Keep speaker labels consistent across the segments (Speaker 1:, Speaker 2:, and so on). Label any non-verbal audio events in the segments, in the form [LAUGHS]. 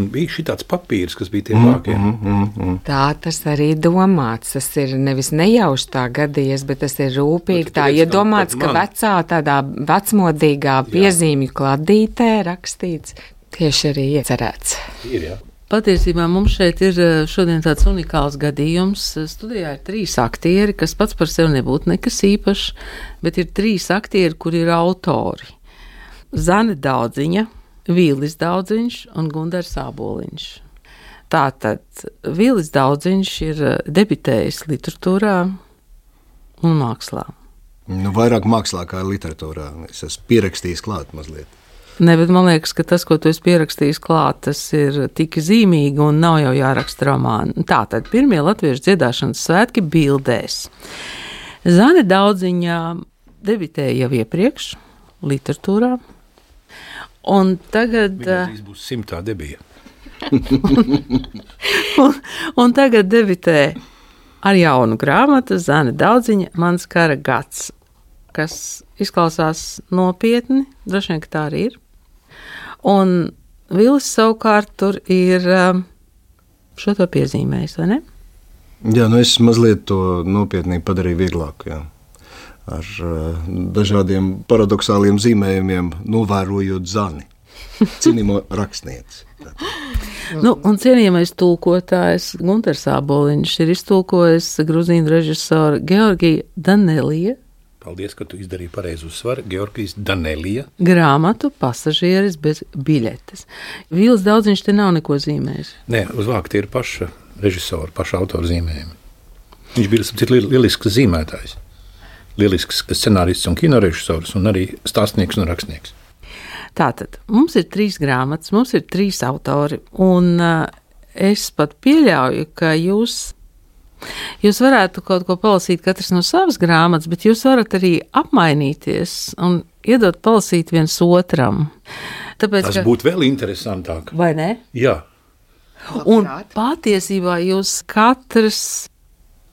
Speaker 1: Un bija šī tāds papīrs, kas bija tie vākie. Mm, mm,
Speaker 2: mm. Tā tas arī domāts. Tas ir nevis nejauši tā gadījies, bet tas ir rūpīgi tā iedomāts, ka vecā tādā vecmodīgā piezīmju kladītē rakstīts. Tieši arī iecerēts.
Speaker 1: Ir, jā.
Speaker 3: Patiesībā mums šeit ir eh, šodien tāds unikāls gadījums. Studijā ir trīs aktieri, kas pats par sevi nebūtu nekas īpašs, bet ir trīs aktieri, kuri ir autori. Zane Daudziņa, Vīlis Daudziņš un Gundars Āboliņš. Tātad Vīlis Daudziņš ir eh, debitējis literatūrā un mākslā.
Speaker 4: Nu, vairāk mākslā kā literatūrā. Es esmu pierakstījis klāt mazliet.
Speaker 3: Ne, bet man liekas, ka tas, ko tu esi pierakstījis klāt, tas ir tik zīmīgi un nav jau jāraksta romāni. Tā tad pirmie latviešu dziedāšanas svētki bildēs. Zane Daudziņā debitēja jau iepriekš literatūrā. Un tagad.
Speaker 1: Tas būs simtā debija. [LAUGHS]
Speaker 3: un, un tagad debitē ar jaunu grāmatu Zana Daudziņa, Mans kara gads, kas izklausās nopietni, droši vien, ka tā arī ir. Un Vils savukārt tur ir um, šo to piezīmējis, vai ne?
Speaker 4: Jā, nu es mazliet to nopietnīgi padarīju vieglāk. Jā. Ar uh, dažādiem paradoxāliem zīmējumiem, novērojot zani, [LAUGHS] cinimo rakstnieci.
Speaker 3: Nu, un cienījamais tulkotājs Gunārs Aboliņš ir iztulkojis grūzīnu režisoru Georgiju Daneliju
Speaker 1: Paldies, ka tu izdarīji pareizu uzsvaru. Georgijas Danelija.
Speaker 3: Grāmatu pasažieris bez biļetes. Vīls daudziņš te nav neko zīmējis.
Speaker 1: Nē, uz vākti ir paša režisora, paša autora zīmējumi. Viņš bija cits lielisks zīmētājs. Lielisks scenārists un kinorežisors un arī stāstnieks un rakstnieks.
Speaker 3: Tātad mums ir trīs grāmatas, mums ir trīs autori, un uh, es pat pieļauju, ka jūs Jūs varētu kaut ko palasīt katrs no savas grāmatas, bet jūs varat arī apmainīties un iedot palasīt viens otram.
Speaker 1: Tāpēc, Tas ka... būtu vēl interesantāk.
Speaker 3: Vai ne?
Speaker 1: Jā.
Speaker 3: Un patiesībā jūs katrs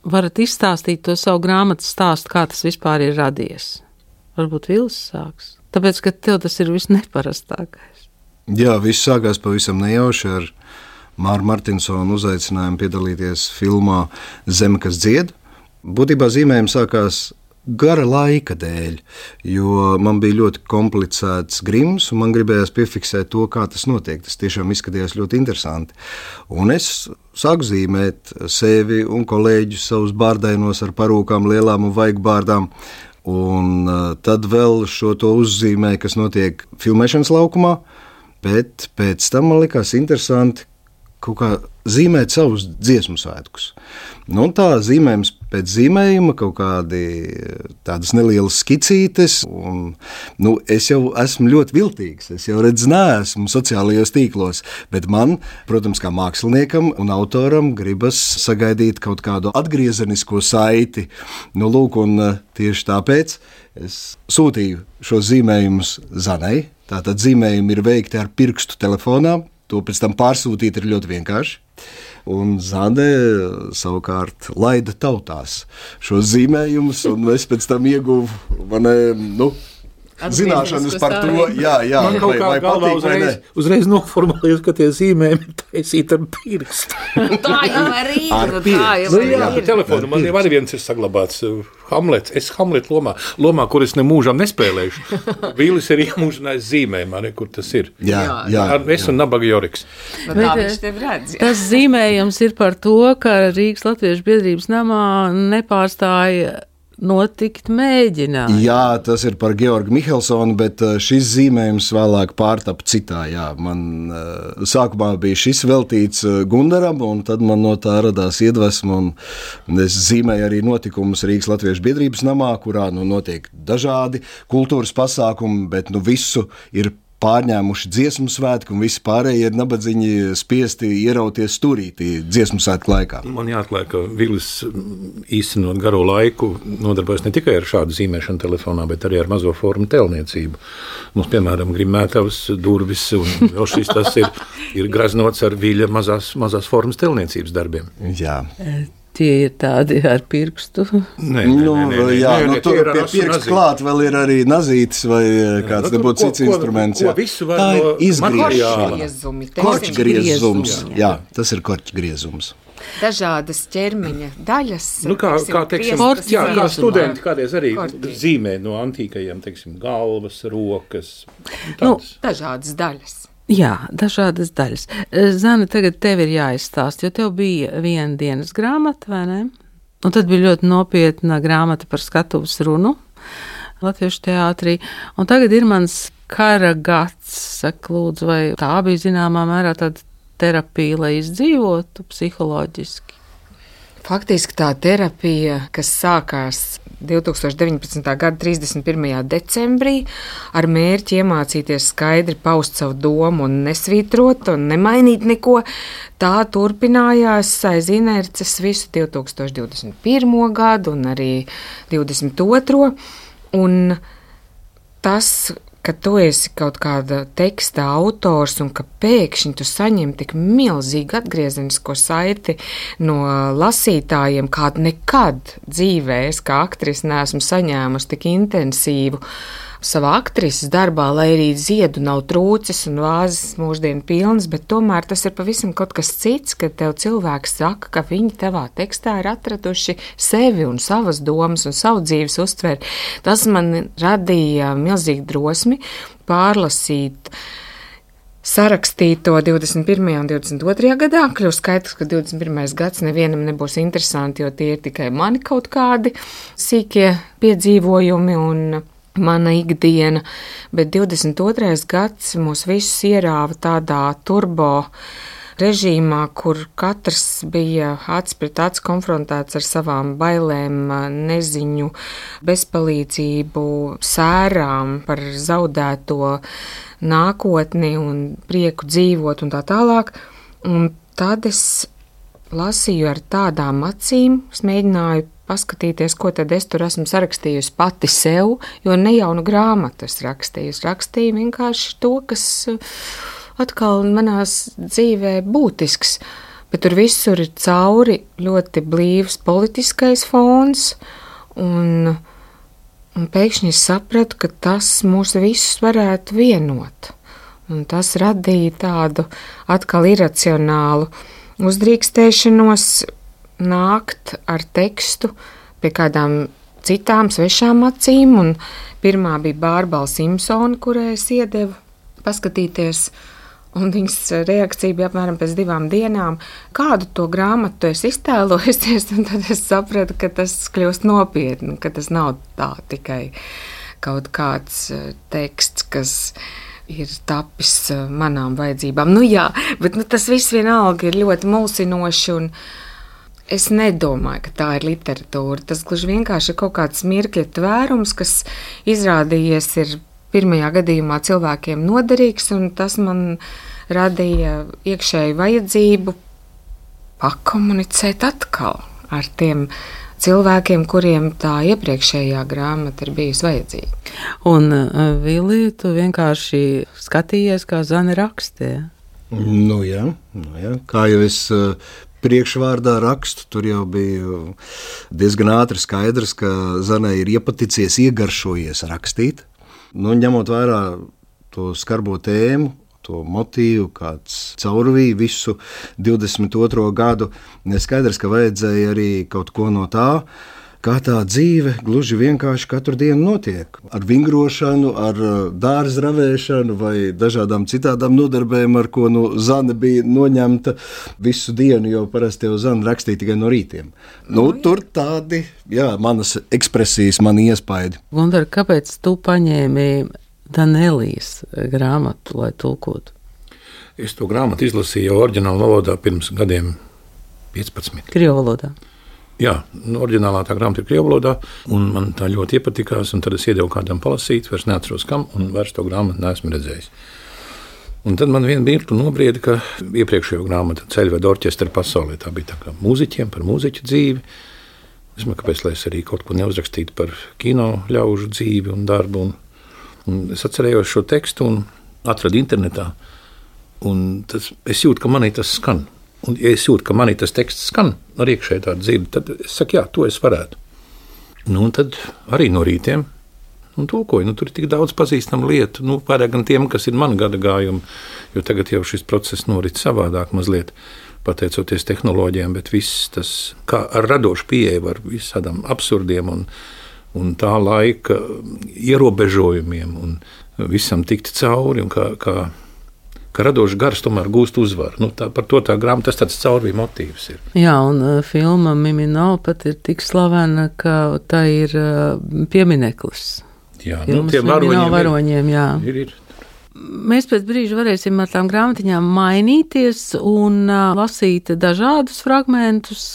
Speaker 3: varat izstāstīt to savu grāmatu stāstu, kā tas vispār ir radies. Varbūt Vils sāks. Tāpēc, ka tev tas ir visneparastākais.
Speaker 4: Jā, viss sākās pavisam nejauši ar Māra Martinsona uzaicinājumu piedalīties filmā Zeme, kas dzied. Būtībā zīmējums sākās gara laika dēļ, jo man bija ļoti komplicēts grims, un man gribējās piefiksēt to, kā tas notiek. Tas tiešām izskatījās ļoti interesanti. Un es sāku zīmēt sevi un kolēģus savus bārdainos ar parūkām, lielām un vaigbārdām. Un uh, tad vēl šo to uzzīmēju, kas notiek filmēšanas laukumā, bet pēc tam man likās interesanti, kaut kā zīmēt savus dziesmu svētkus. Nu, tā zīmējums pēc zīmējuma, kaut kādi tādas nelielas skicītes. Un, nu, es jau esmu ļoti viltīgs. Es jau redzu, neesmu sociālajos tīklos, bet man, protams, kā māksliniekam un autoram, gribas sagaidīt kaut kādu atgriezenisko saiti. Nu, lūk, un tieši tāpēc es sūtīju šos zīmējumus Zanai. Tātad zīmējumi ir veikti ar pirkstu telefonā, To pēc tam pārsūtīt ir ļoti vienkārši. Un Zane savukārt laida tautās šos zīmējumus, un es pēc tam ieguvu man, nu, zināšanas par to, jā, jā,
Speaker 1: man kaut vai, kā vai galvā patīk, uzreiz, uzreiz noformulējos, ka tie zīmējumi taisīt ar pirkstu. [LAUGHS]
Speaker 2: tā jau arī
Speaker 1: ir. Tā jau nu, jā, ir. Telefonu man jau arī viens ir saglabāts. Uh, Hamlets, es Hamlet lomā, lomā, kur es nemūžam nespēlēšu. [LAUGHS] Vīlis ir iemūžinājis zīmējumā, ne, kur tas ir.
Speaker 4: Jā, jā.
Speaker 1: Ar, es
Speaker 4: jā.
Speaker 1: un Nabaga Joriks.
Speaker 2: Bet, Bet, redz,
Speaker 3: tas zīmējums ir par to, ka Rīgas Latviešu biedrības namā nepārstāja notikt mēģinājumi.
Speaker 4: Jā, tas ir par Georgu Mihelsonu, bet uh, šis zīmējums vēlāk pārtapa citā. Jā, man uh, sākumā bija šis veltīts uh, Gundaram, un tad man no tā radās iedvesma. Es zīmēju arī notikumus Rīgas Latviešu biedrības namā, kurā nu, notiek dažādi kultūras pasākumi, bet nu, visu ir pārņēmuši dziesmu svētku, un visi pārējie ir nabadzīgi spiesti ierauties stūrītī dziesmu svētku laikā.
Speaker 1: Man jāatklāj, ka Vilis īstenot garo laiku nodarbojas ne tikai ar šādu zīmēšanu telefonā, bet arī ar mazo formu telniecību. Mums, piemēram, grimētavas durvis, un [LAUGHS] vēl šis tas ir, ir graznots ar viļa mazās, mazās formas telniecības darbiem.
Speaker 4: Jā.
Speaker 3: Tie ir tādi ar pirkstu.
Speaker 1: Nē,
Speaker 4: Nu, jā, nu, tur pie pirksta klāt vēl ir arī nazītis vai eh, kāds
Speaker 1: nu,
Speaker 4: nebūtu
Speaker 1: tur
Speaker 4: cits
Speaker 1: ko- ko-
Speaker 4: instruments.
Speaker 1: ko var
Speaker 4: Tā ir
Speaker 2: teiksim.
Speaker 4: Korķgriezums. Jā, tas ir korķgriezums.
Speaker 2: dažādas ķermeņa daļas.
Speaker 1: Nu, kā,
Speaker 2: teiksim,
Speaker 1: kā, teiksim,
Speaker 2: grieztas
Speaker 1: jā, kā studenti kādreiz arī
Speaker 2: Korķi.
Speaker 1: zīmē no antīkajiem, teiksim, galvas, rokas.
Speaker 3: Nu,
Speaker 1: tāds.
Speaker 2: Dažādas daļas.
Speaker 3: Jā, dažādas daļas. Eh, Zana, tagad tev ir jāizstāsta, jo tev bija viena dienas grāmata, vai ne? Un tad bija ļoti nopietna grāmata par skatuves runu Latviešu teātrī. Un tagad ir mans kara gads, saka, lūdzu, vai tā bija zināmā mērā tāda terapija, lai izdzīvotu psiholoģiski.
Speaker 2: Faktiski tā terapija, kas sākās 2019. gada 31. decembrī, ar mērķi iemācīties skaidri paust savu domu un nesvītrot un nemainīt neko, tā turpinājās aiz inerces visu 2021. gadu un arī 2022. Un tas, ka tu esi kaut kāda teksta autors un ka pēkšņi tu saņem tik milzīgu atgriezenisko saiti no lasītājiem, kādu nekad dzīvē es kā aktrise neesmu saņēmusi tik intensīvu. Savā aktrises darbā, lai arī ziedu nav trūcis un vāzes mūždien pilnas, bet tomēr tas ir pavisam kaut kas cits, kad tev cilvēks saka, ka viņi tavā tekstā ir atraduši sevi un savas domas un savu dzīves uztveri. Tas man radīja milzīgu drosmi pārlasīt sarakstīto 21. un 22. gadā. Kļūst skaidrs, ka 21. gads nevienam nebūs interesanti, jo tie ir tikai mani kaut kādi sīkie piedzīvojumi un mana ikdiena. Bet 22. gads mūs visus ierāva tādā turbo režīmā, kur katrs bija acis pret acis konfrontēts ar savām bailēm, neziņu, bezpalīdzību, sērām par zaudēto nākotni un prieku dzīvot un tā tālāk. Un tad es lasīju ar tādām acīm, es mēģināju paskatīties, ko tad es tur esmu sarakstījusi pati sev, jo ne jaunu grāmatu es rakstīju. Es rakstīju vienkārši to, kas atkal manās dzīvē būtisks. Bet tur visur ir cauri ļoti blīvs politiskais fons, un, un pēkšņi es sapratu, ka tas mūs visus varētu vienot. Un tas radīja tādu atkal iracionālu uzdrīkstēšanos nākt ar tekstu pie kādām citām svešām acīm. Un pirmā bija Bārbara Simpsona, kurai es iedevu paskatīties. Un viņas reakcija bija apmēram pēc divām dienām, kādu to grāmatu tu esi iztēlojusies. [LAUGHS] Tad es sapratu, ka tas kļūst nopietni, ka tas nav tā tikai kaut kāds eh, teksts, kas ir tapis eh, manām vajadzībām. Nu, jā, bet nu, tas viss vienalga ir ļoti mulsinoši. Un, Es nedomāju, ka tā ir literatūra. Tas gluži vienkārši ir kaut kāds mirkļa tvērums, kas izrādījies ir pirmajā gadījumā cilvēkiem noderīgs, un tas man radīja iekšēju vajadzību pakomunicēt atkal ar tiem cilvēkiem, kuriem tā iepriekšējā grāmata ir bijusi vajadzīga.
Speaker 3: Un, uh, Vili, tu vienkārši skatījies, kā Zana rakstīja.
Speaker 4: Nu, jā, nu, jā. Kā jau es uh, priekšvārdā rakstu, tur jau bija diezgan ātri skaidrs, ka Zanai ir iepaticies, iegaršojies rakstīt. Nu, ņemot vērā to skarbo tēmu, to motīvu, kāds caurvīja visu 22. gadu, neskaidrs, ka vajadzēja arī kaut ko no tā. Kā tā dzīve gluži vienkārši katru dienu notiek. Ar vingrošanu, ar dārza ravēšanu vai dažādām citām nodarbēm, ar ko nu, Zana bija noņemta visu dienu, jo parasti jau Zana rakstīja tikai no rītiem. Nu, tur tādi jā, manas ekspresijas, mani iespaidi.
Speaker 3: Gundar, kāpēc tu paņēmi Danelijas grāmatu, lai tulkotu?
Speaker 1: Es to grāmatu izlasīju jau oriģinālā valodā pirms gadiem 15.
Speaker 3: Krievu valodā.
Speaker 1: Jā, nu, oriģinālā tā grāmata ir krievu valodā, un man tā ļoti iepatikās. Tad es iedevu kādam palasīt, vairs neatceros kam, un vairs to grāmatu neesmu redzējis. Un tad man vienā mirklī nobrieda, ka iepriekšējā grāmata Ceļveda orķestra pasaulē tā bija tā kā mūziķiem par mūziķu dzīvi. Es domāju, kāpēc es arī kaut ko neuzrakstītu par kino ļaužu dzīvi un darbu. Un, un es atcerējos šo tekstu un atradu internetā. Un tas, es jūtu, ka manī tas skan. Un, ja es jūtu, ka manī tas teksts skan ar iekšēju tādu dzirdi, tad es saku, jā, to es varētu. Nu, un tad arī no rītiem un tulkoju. Nu, tur ir tik daudz pazīstamu lietu, nu, vairāk gan tiem, kas ir man gada gājumi, jo tagad jau šis process norit savādāk mazliet. Pateicoties tehnoloģijām, bet viss tas, kā ar radošu pieeju, var visādām absurdiem un, un tā laika ierobežojumiem un visam tikt cauri. Kā, kā, ka radošs gars tomēr gūst uzvaru. Nu, tā, par to tā grāmata, tas tāds caurvīja motīvs ir.
Speaker 3: Jā, un uh, filma Mimino pat ir tik slavena, ka tā ir uh, piemineklis.
Speaker 1: Jā, nu, tiem varoņiem,
Speaker 3: varoņiem jā.
Speaker 1: Ir, ir.
Speaker 3: Mēs pēc brīža varēsim ar tām grāmatiņām mainīties un uh, lasīt dažādus fragmentus.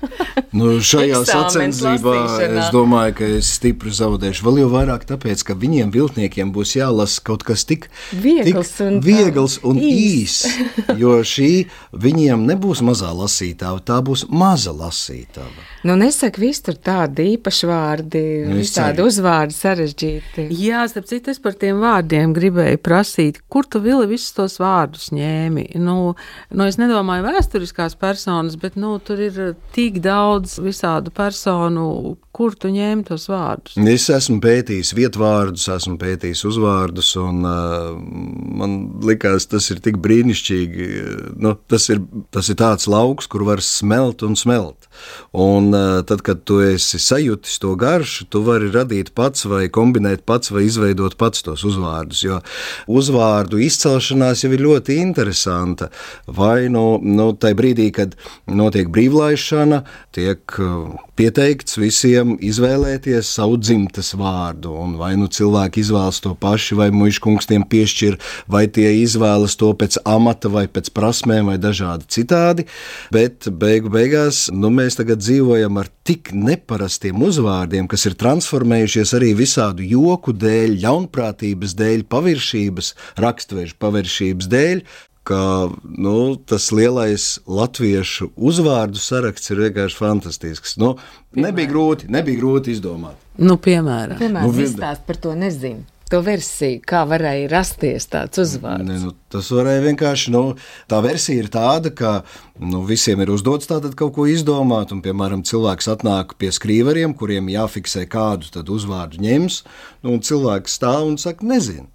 Speaker 3: [LAUGHS]
Speaker 4: Nu, šajā sacensībā es domāju, ka es stipri zaudēšu. Vēl jau vairāk tāpēc, ka viņiem viltniekiem būs jālasa kaut kas tik
Speaker 2: viegls
Speaker 4: tik
Speaker 2: un,
Speaker 4: viegls un
Speaker 2: īs.
Speaker 4: īs. Jo šī viņiem nebūs mazā lasītāja, tā būs maza lasītāja.
Speaker 2: Nu, nesaka, viss tur tādi īpaši vārdi,
Speaker 4: Nu,
Speaker 2: visādi uzvārdi sarežģīti.
Speaker 3: Jā, starp citu, es par tiem vārdiem gribēju prasīt, kur tu vili visus tos vārdus ņēmi. Nu, nu, es nedomāju vēsturiskās personas, bet nu, tur ir tik daudz visādu personu, kur tu ņēmi tos vārdus.
Speaker 4: Es esmu pētījis vietvārdus, esmu pētījis uzvārdus, un uh, man likās, tas ir tik brīnišķīgi. Nu, tas, ir, tas ir tāds lauks, kur var smelt un smelt. Un tad, kad tu esi sajūtis to garšu, tu vari radīt pats, vai kombinēt pats, vai izveidot pats tos uzvārdus. Jo uzvārdu izcelšanās jau ir ļoti interesanta. Vai nu, nu tajā brīdī, kad notiek brīvlaišana, tiek pieteikts visiem izvēlēties savu dzimtes vārdu. Un vai nu cilvēki izvēlas to paši, vai muškungs tiem piešķir, vai tie izvēlas to pēc amata, vai pēc prasmēm, vai dažādi citādi. Bet beigu beigās nu, mēs tagad dzīvojam ar tik neparastiem uzvārdiem, kas ir transformējušies arī visādu joku dēļ, ļaunprātības dēļ, paviršības, rakstvežu paviršības dēļ. Ka, nu, tas lielais latviešu uzvārdu saraksts ir vienkārši fantastisks. Nu, nebija, grūti, nebija grūti izdomāt.
Speaker 3: Nu, piemēram,
Speaker 2: Piemēram,
Speaker 4: Nu,
Speaker 2: nu,
Speaker 4: vi-
Speaker 2: izstāst par to nezinu. To versiju, kā varēja rasties tāds uzvārds.
Speaker 4: Ne, nu, tas varēja vienkārši. Nu, tā versija ir tāda, ka nu, visiem ir uzdots tātad kaut ko izdomāt. Un, piemēram, cilvēks atnāk pie skrīveriem, kuriem jāfiksē, kādu tad uzvārdu ņems. Nu, un cilvēks stāv un saka, nezinu.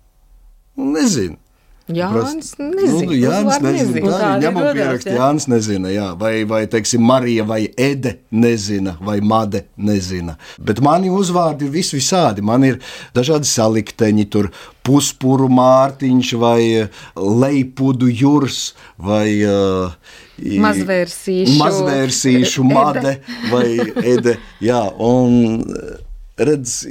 Speaker 4: Nu, nezinu.
Speaker 2: Jānis
Speaker 4: Nu,
Speaker 2: nezina.
Speaker 4: Jānis
Speaker 2: uzvārdu
Speaker 4: nezina.
Speaker 2: nezina.
Speaker 4: Tā ir ņemama
Speaker 3: rodās,
Speaker 4: pieraksta.
Speaker 3: jā.
Speaker 4: Jānis nezina, jā. Vai, vai, teiksim, Marija vai Ede nezina, vai Made nezina. Bet mani uzvārdi ir vis visādi. Man ir dažādi salikteņi, tur puspuru mārtiņš vai eh, leipudu jūrs vai uh,
Speaker 2: Mazvērsīšu
Speaker 4: mazvērsīšu made vai ede. Jā, un eh, redz,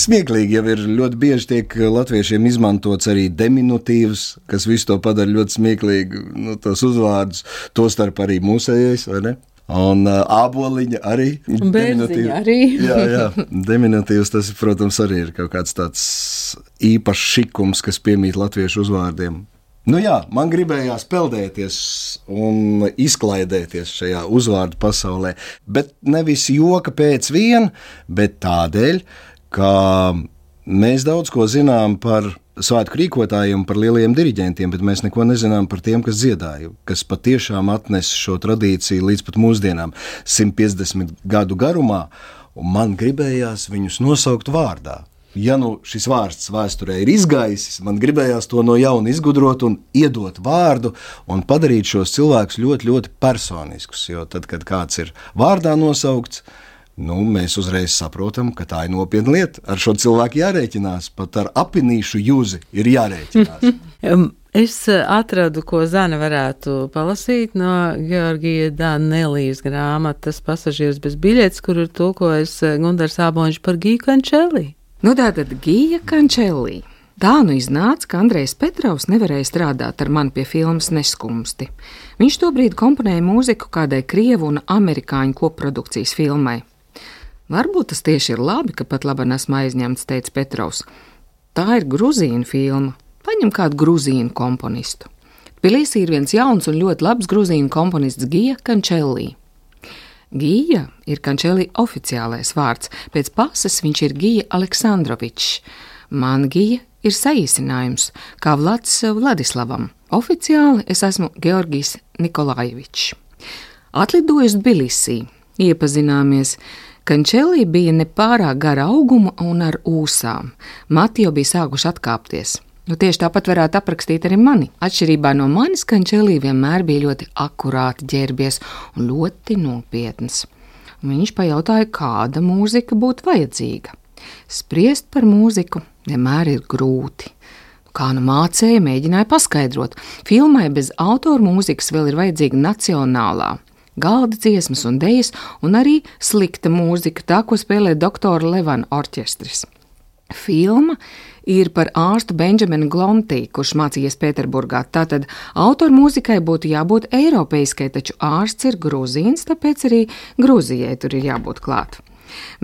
Speaker 4: smieklīgi jau ir ļoti bieži tiek latviešiem izmantots arī diminutīvs, kas visu to padara ļoti smieklīgi, nu, tos uzvārdus, tostarp arī mūsējais, vai ne? Un uh, āboliņa arī.
Speaker 3: Un bērziņa
Speaker 4: Diminutīva.
Speaker 3: arī. [LAUGHS]
Speaker 4: jā, jā, diminutīvs tas, protams, arī ir kaut kāds tāds īpašs šikums, kas piemīt latviešu uzvārdiem. Nu jā, man gribējās peldēties un izklaidēties šajā uzvārdu pasaulē, bet nevis joka pēc vien, bet tādēļ, ka mēs daudz ko zinām par svētku rīkotājiem, par lieliem diriģentiem, bet mēs neko nezinām par tiem, kas dziedāja, kas patiešām atnesa šo tradīciju līdz pat mūsdienām, 150 gadu garumā, un man gribējās viņus nosaukt vārdā. Ja nu šis vārds vēsturē ir izgaisis, man gribējās to no jauna izgudrot un iedot vārdu un padarīt šos cilvēkus ļoti, ļoti personiskus. Jo tad, kad kāds ir vārdā nosaukts, nu, mēs uzreiz saprotam, ka tā ir nopietna lieta. Ar šo cilvēku jārēķinās, pat ar apinīšu jūzi ir jārēķinās. [LAUGHS]
Speaker 3: Es eh, atradu, ko Zana varētu palasīt no Georgija Danelijas grāmatas Pasažieris bez biļetes, kur ir tulkojis eh, Gundars Āboņš par Giju Kančeli.
Speaker 2: Nu, tātad Gija Kančelī. Tā nu iznāca, ka Andrejs Petrovs nevarēja strādāt ar mani pie filmas Neskumsti. Viņš tobrīd komponēja mūziku kādai krievu un amerikāņu koprodukcijas filmai. Varbūt tas tieši ir labi, ka pat labi esmu aizņemts, teica Petrovs. Tā ir grūzīna filma. Paņem kādu grūzīnu komponistu. Tbilisī ir viens jauns un ļoti labs grūzīnu komponists Gija Kančelī. Gija ir Kančelī oficiālais vārds, pēc pases viņš ir Gija Aleksandrovičs. Man Gija ir saīsinājums, kā Vlads Vladislavam. Oficiāli es esmu Georgijs Nikolaivičs. Atlidoju uz Bilisī, iepazināmies. Kančelī bija nepārāk gara auguma un ar ūsām. Mati jau bija sākuši atkāpties. Nu, tieši tāpat varētu aprakstīt arī mani. Atšķirībā no manis, Kančelī vienmēr bija ļoti akurāti ģērbies un ļoti nopietns. Viņš pajautāja, kāda mūzika būtu vajadzīga. Spriest par mūziku vienmēr ir grūti. Kā nu mācēja, mēģināja paskaidrot. Filmai bez autora mūzikas vēl ir vajadzīga nacionālā, galda dziesmas un dēļas, un arī slikta mūzika, tā ko spēlē doktora Levana orķestris. Filma ir par ārstu Benjaminu Glontī, kurš mācījies Pēterburgā. Tātad autora mūzikai būtu jābūt eiropeiskai, taču ārsts ir grūzīns, tāpēc arī Grūzijai tur ir jābūt klāt.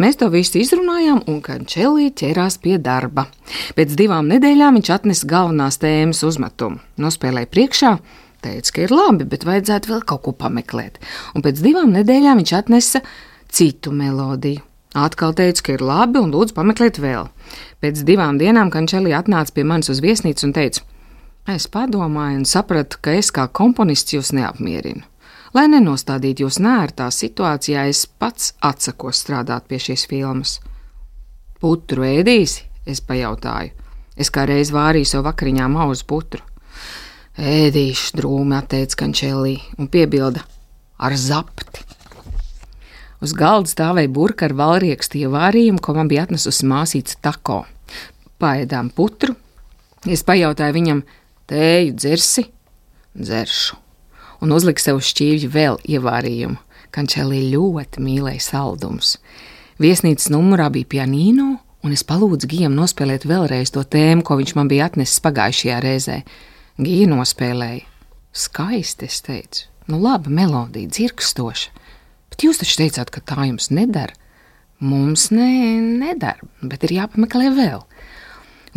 Speaker 2: Mēs to visu izrunājām, un Kančelī ķērās pie darba. Pēc divām nedēļām viņš atnesa galvenās tēmas uzmetumu, nospēlēja priekšā, teica, ka ir labi, bet vajadzētu vēl kaut ko pameklēt. Un pēc divām nedēļām viņš atnesa citu melodiju. Atkal teica, ka ir labi un lūdzu pameklēt vēl. Pēc divām dienām Kančelī atnāca pie manis uz viesnīcu un teica: Es padomāju un sapratu, ka es kā komponists jūs neapmierinu. Lai nenostādītu jūs nērtā situācijā, es pats atsakos strādāt pie šīs filmas. Putru ēdīsi? Es pajautāju. Es kā reiz vārīju savu vakariņā mauzu putru. Ēdīšu drūmi, atteica Kančēlī un piebilda ar zapti. Uz galda stāvēja burka ar valriekstu ievārījumu, ko man bija atnesusi māsīca tako. Paēdām putru. Es pajautāju viņam, tēju dzersi? Dzeršu. Un uzlika sev šķīvju vēl ievārījumu. Kančēlī ļoti mīlēja saldumus. Viesnīcas numurā bija pianīno, un es palūdzu Gijam nospēlēt vēlreiz to tēmu, ko viņš man bija atnesis pagājušajā reizē. Gija nospēlēja. Skaisti, es teicu. Nu, laba melodija, dzirkstoša. Bet jūs taču teicāt, ka tā jums nedara. Mums ne, nedara, bet ir jāpameklē vēl.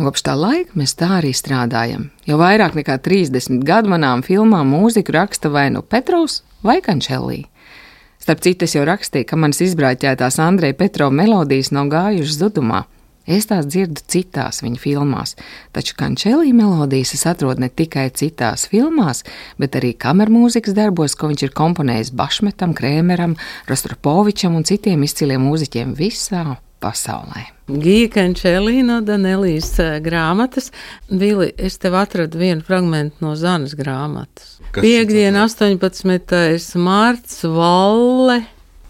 Speaker 2: Kopš tā laika mēs tā arī strādājam. Jau vairāk nekā 30 gadu manām filmām mūziku raksta vai nu Petrovs vai Kančelī. Starp citu, es jau rakstīju, ka manas izbrāķētās Andreja Petrova melodijas nav gājušas zudumā. Es tās dzirdu citās viņa filmās, taču kančelī melodijas es atrodu ne tikai citās filmās, bet arī kamermūzikas darbos, ko viņš ir komponējis Bašmetam, Krēmeram, Rostropovičam un citiem izciliem mūziķiem visā pasaulē.
Speaker 3: Gija Kančēlī no Danelijas eh, grāmatas. Vili, es tev atradu vienu fragment no Zanas grāmatas. Piektdiena, 18. mārts, Valle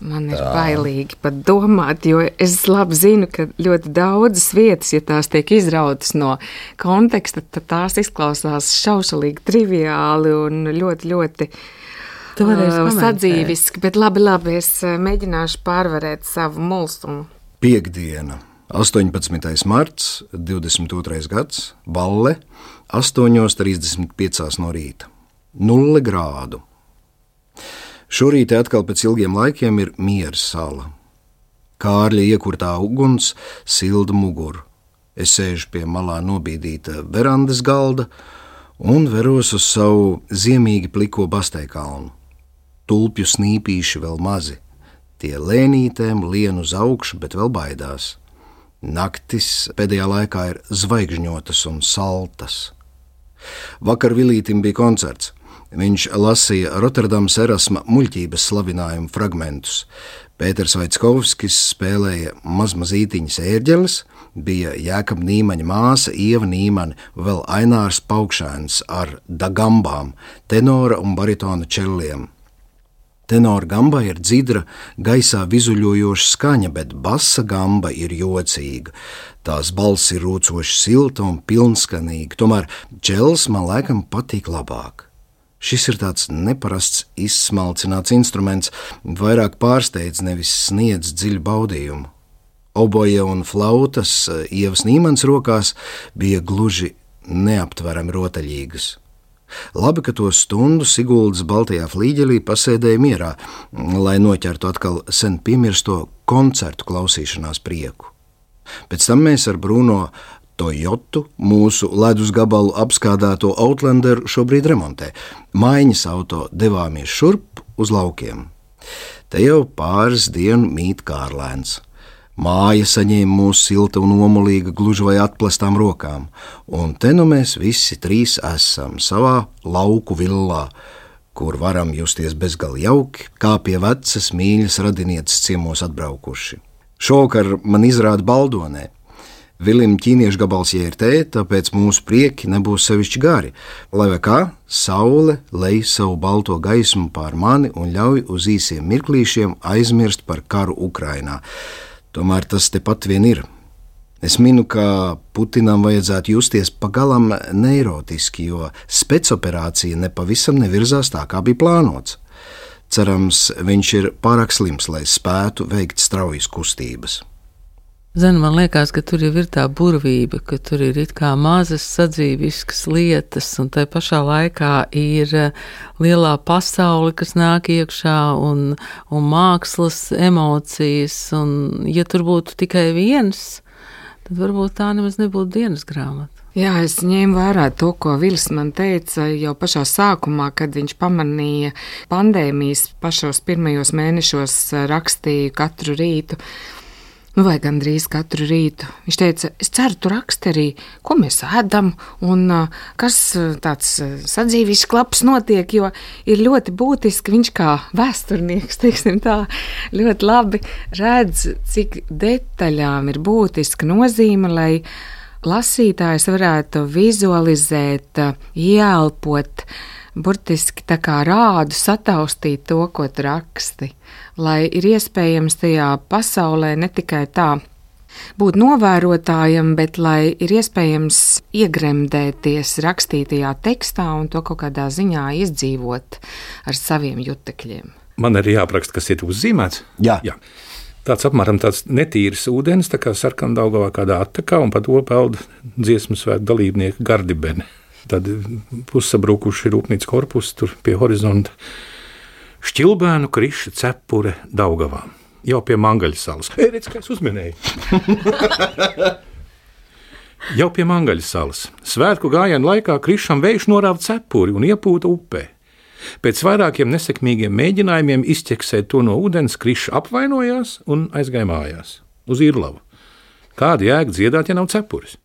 Speaker 2: Man ir Tā. bailīgi pat domāt, jo es labi zinu, ka ļoti daudzas vietas, ja tās tiek izrautas no konteksta, tad tās izklausās šaušalīgi, triviāli un ļoti, ļoti uh, sadzīviski. Bet labi, labi, es mēģināšu pārvarēt savu mulsumu.
Speaker 4: Piektdiena, 18. marts, 22. gads, Valle, 8.35 no rīta. Nulle grādu. Šorīt atkal pēc ilgiem laikiem ir miera sala. Kārļa iekurtā uguns silda muguru. Es sēžu pie malā nobīdīta verandas galda un veros uz savu ziemīgi pliko basteikalnu. Tulpju snīpīši vēl mazi, tie lēnītēm lien uz augšu, bet vēl baidās. Naktis pēdējā laikā ir zvaigžņotas un saltas. Vakar Vilītam bija koncerts. Viņš lasīja Rotterdamas erasma muļķības slavinājumu fragmentus. Pēters Vaitskovskis spēlēja mazmazītiņas ērģeles, bija Jēkab Nīmaņa māsa Ieva Nīmane, vēl Ainārs Paukšēns ar dagambām, tenora un baritona čelliem. Tenora gamba ir dzidra, gaisā vizuļojoša skaņa, bet basa gamba ir jocīga. Tās balss ir rūcoši silta un pilnskanīga, tomēr čels man laikam patīk labāk. Šis ir tāds neparasts, izsmalcināts instruments, vairāk pārsteidz, nevis sniedz dziļu baudījumu. Oboja un flautas ievas Nīmans rokās bija gluži neaptverami rotaļīgas. Labi, ka to stundu Siguldas Baltajā flīģelī pasēdēja mierā, lai noķertu atkal sen piemirsto koncertu klausīšanās prieku. Pēc tam mēs ar Bruno Toyotu, mūsu ledus gabalu apskādāto Outlanderu šobrīd remontē. Maiņas auto devāmies šurp uz laukiem. Te jau pāris dienu mīt kārlēns. Māja saņēma mūsu silta un omulīga, gluži vai atplestām rokām, un te nu mēs visi trīs esam savā lauku villā, kur varam justies bezgalīgi jauki, kā pie vecas mīļas radinieces ciemos atbraukuši. Šovakar man izrāda baldonē, Vilim ķīniešu gabals jērtē, tāpēc mūsu prieki nebūs sevišķi gari. Lai kā, saule lej savu balto gaismu pār mani un ļauj uz īsiem mirklīšiem aizmirst par karu Ukrainā. Tomēr tas tepat vien ir. Es minu, ka Putinam vajadzētu justies pagalam neirotiski, jo spēcoperācija nepavisam nevirzās tā, kā bija plānots. Cerams, viņš ir pārāk slims, lai spētu veikt straujas kustības.
Speaker 3: Zinu, man liekas, ka tur jau ir tā burvība, ka tur ir it kā mazas sadzīviskas lietas, un tai pašā laikā ir eh, lielā pasaule, kas nāk iekšā, un, un mākslas emocijas, un ja tur būtu tikai viens, tad varbūt tā nemaz nebūtu dienas grāmata.
Speaker 2: Jā, es ņēmu vērā to, ko Vils man teica jau pašā sākumā, kad viņš pamanīja pandēmijas pašos pirmajos mēnešos eh, rakstīju katru rītu nu, vai gandrīz katru rītu. Viņš teica, es ceru, tu raksti arī, ko mēs ēdam un kas tāds sadzīves klaps notiek, jo ir ļoti būtiski viņš kā vēsturnieks, [LAUGHS] teiksim tā, ļoti labi redz, cik detaļām ir būtiska nozīme, lai lasītājs varētu vizualizēt, ieelpot, burtiski tā kā rādu sataustīt to, ko tu raksti lai ir iespējams tajā pasaulē ne tikai tā būt novērotājam, bet lai ir iespējams iegremdēties rakstītajā tekstā un to kaut kādā ziņā izdzīvot ar saviem jutekļiem.
Speaker 1: Man arī jāapraksta, kas ir uzzīmēts.
Speaker 4: Jā.
Speaker 1: Jā. Tāds apmēram tāds netīrs ūdens, tā kā sarkandaugavā kādā attakā, un pa to peld dziesmu svētku dalībnieku gardibeni. Tad pussabrukuši rūpnīcas korpusi tur pie horizonta Šķilbēnu kriša cepure Daugavā. Jau pie Mangaļas salas. Ei, redz, kā es uzminēju. [LAUGHS] Jau pie Mangaļas salas. Svētku gājienu laikā krišam vējš norāva cepuri un iepūta upē. Pēc vairākiem nesekmīgiem mēģinājumiem izķeksēt to no ūdens, kriša apvainojās un aizgāja mājās uz Irlavu. Kāda jēga dziedāt, ja nav cepures?